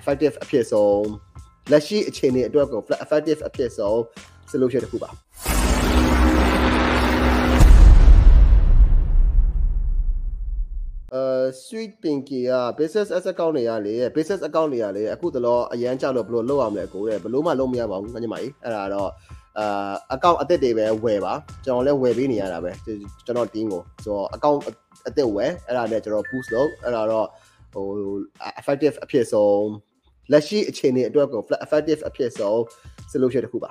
effective အဖြစ်ဆုံးလက်ရှိအခြေအနေအတွက်ကို effective အဖြစ်ဆုံး solution တစ်ခုပါအဲ sweet pinky က business account တွေရလေ business account တွေရလေအခုတလောအရန်ကြလို့ဘယ်လိုလုပ်ရမလဲကိုတဲ့ဘယ်လိုမှလုပ်မရပါဘူးငါညီမကြီးအဲ့ဒါတော့အာ account အသစ်တွေပဲဝယ်ပါကျွန်တော်လည်းဝယ်ပေးနေရတာပဲကျွန်တော် team ကိုဆိုတော့ account အသစ်ဝယ်အဲ့ဒါနဲ့ကျွန်တော် boost လုပ်အဲ့ဒါတော့ ဟို effective အဖြစ်ဆုံးလက်ရှိအခြေအနေအတွက်ကို effective အဖြစ်ဆုံး solution တစ်ခုပါ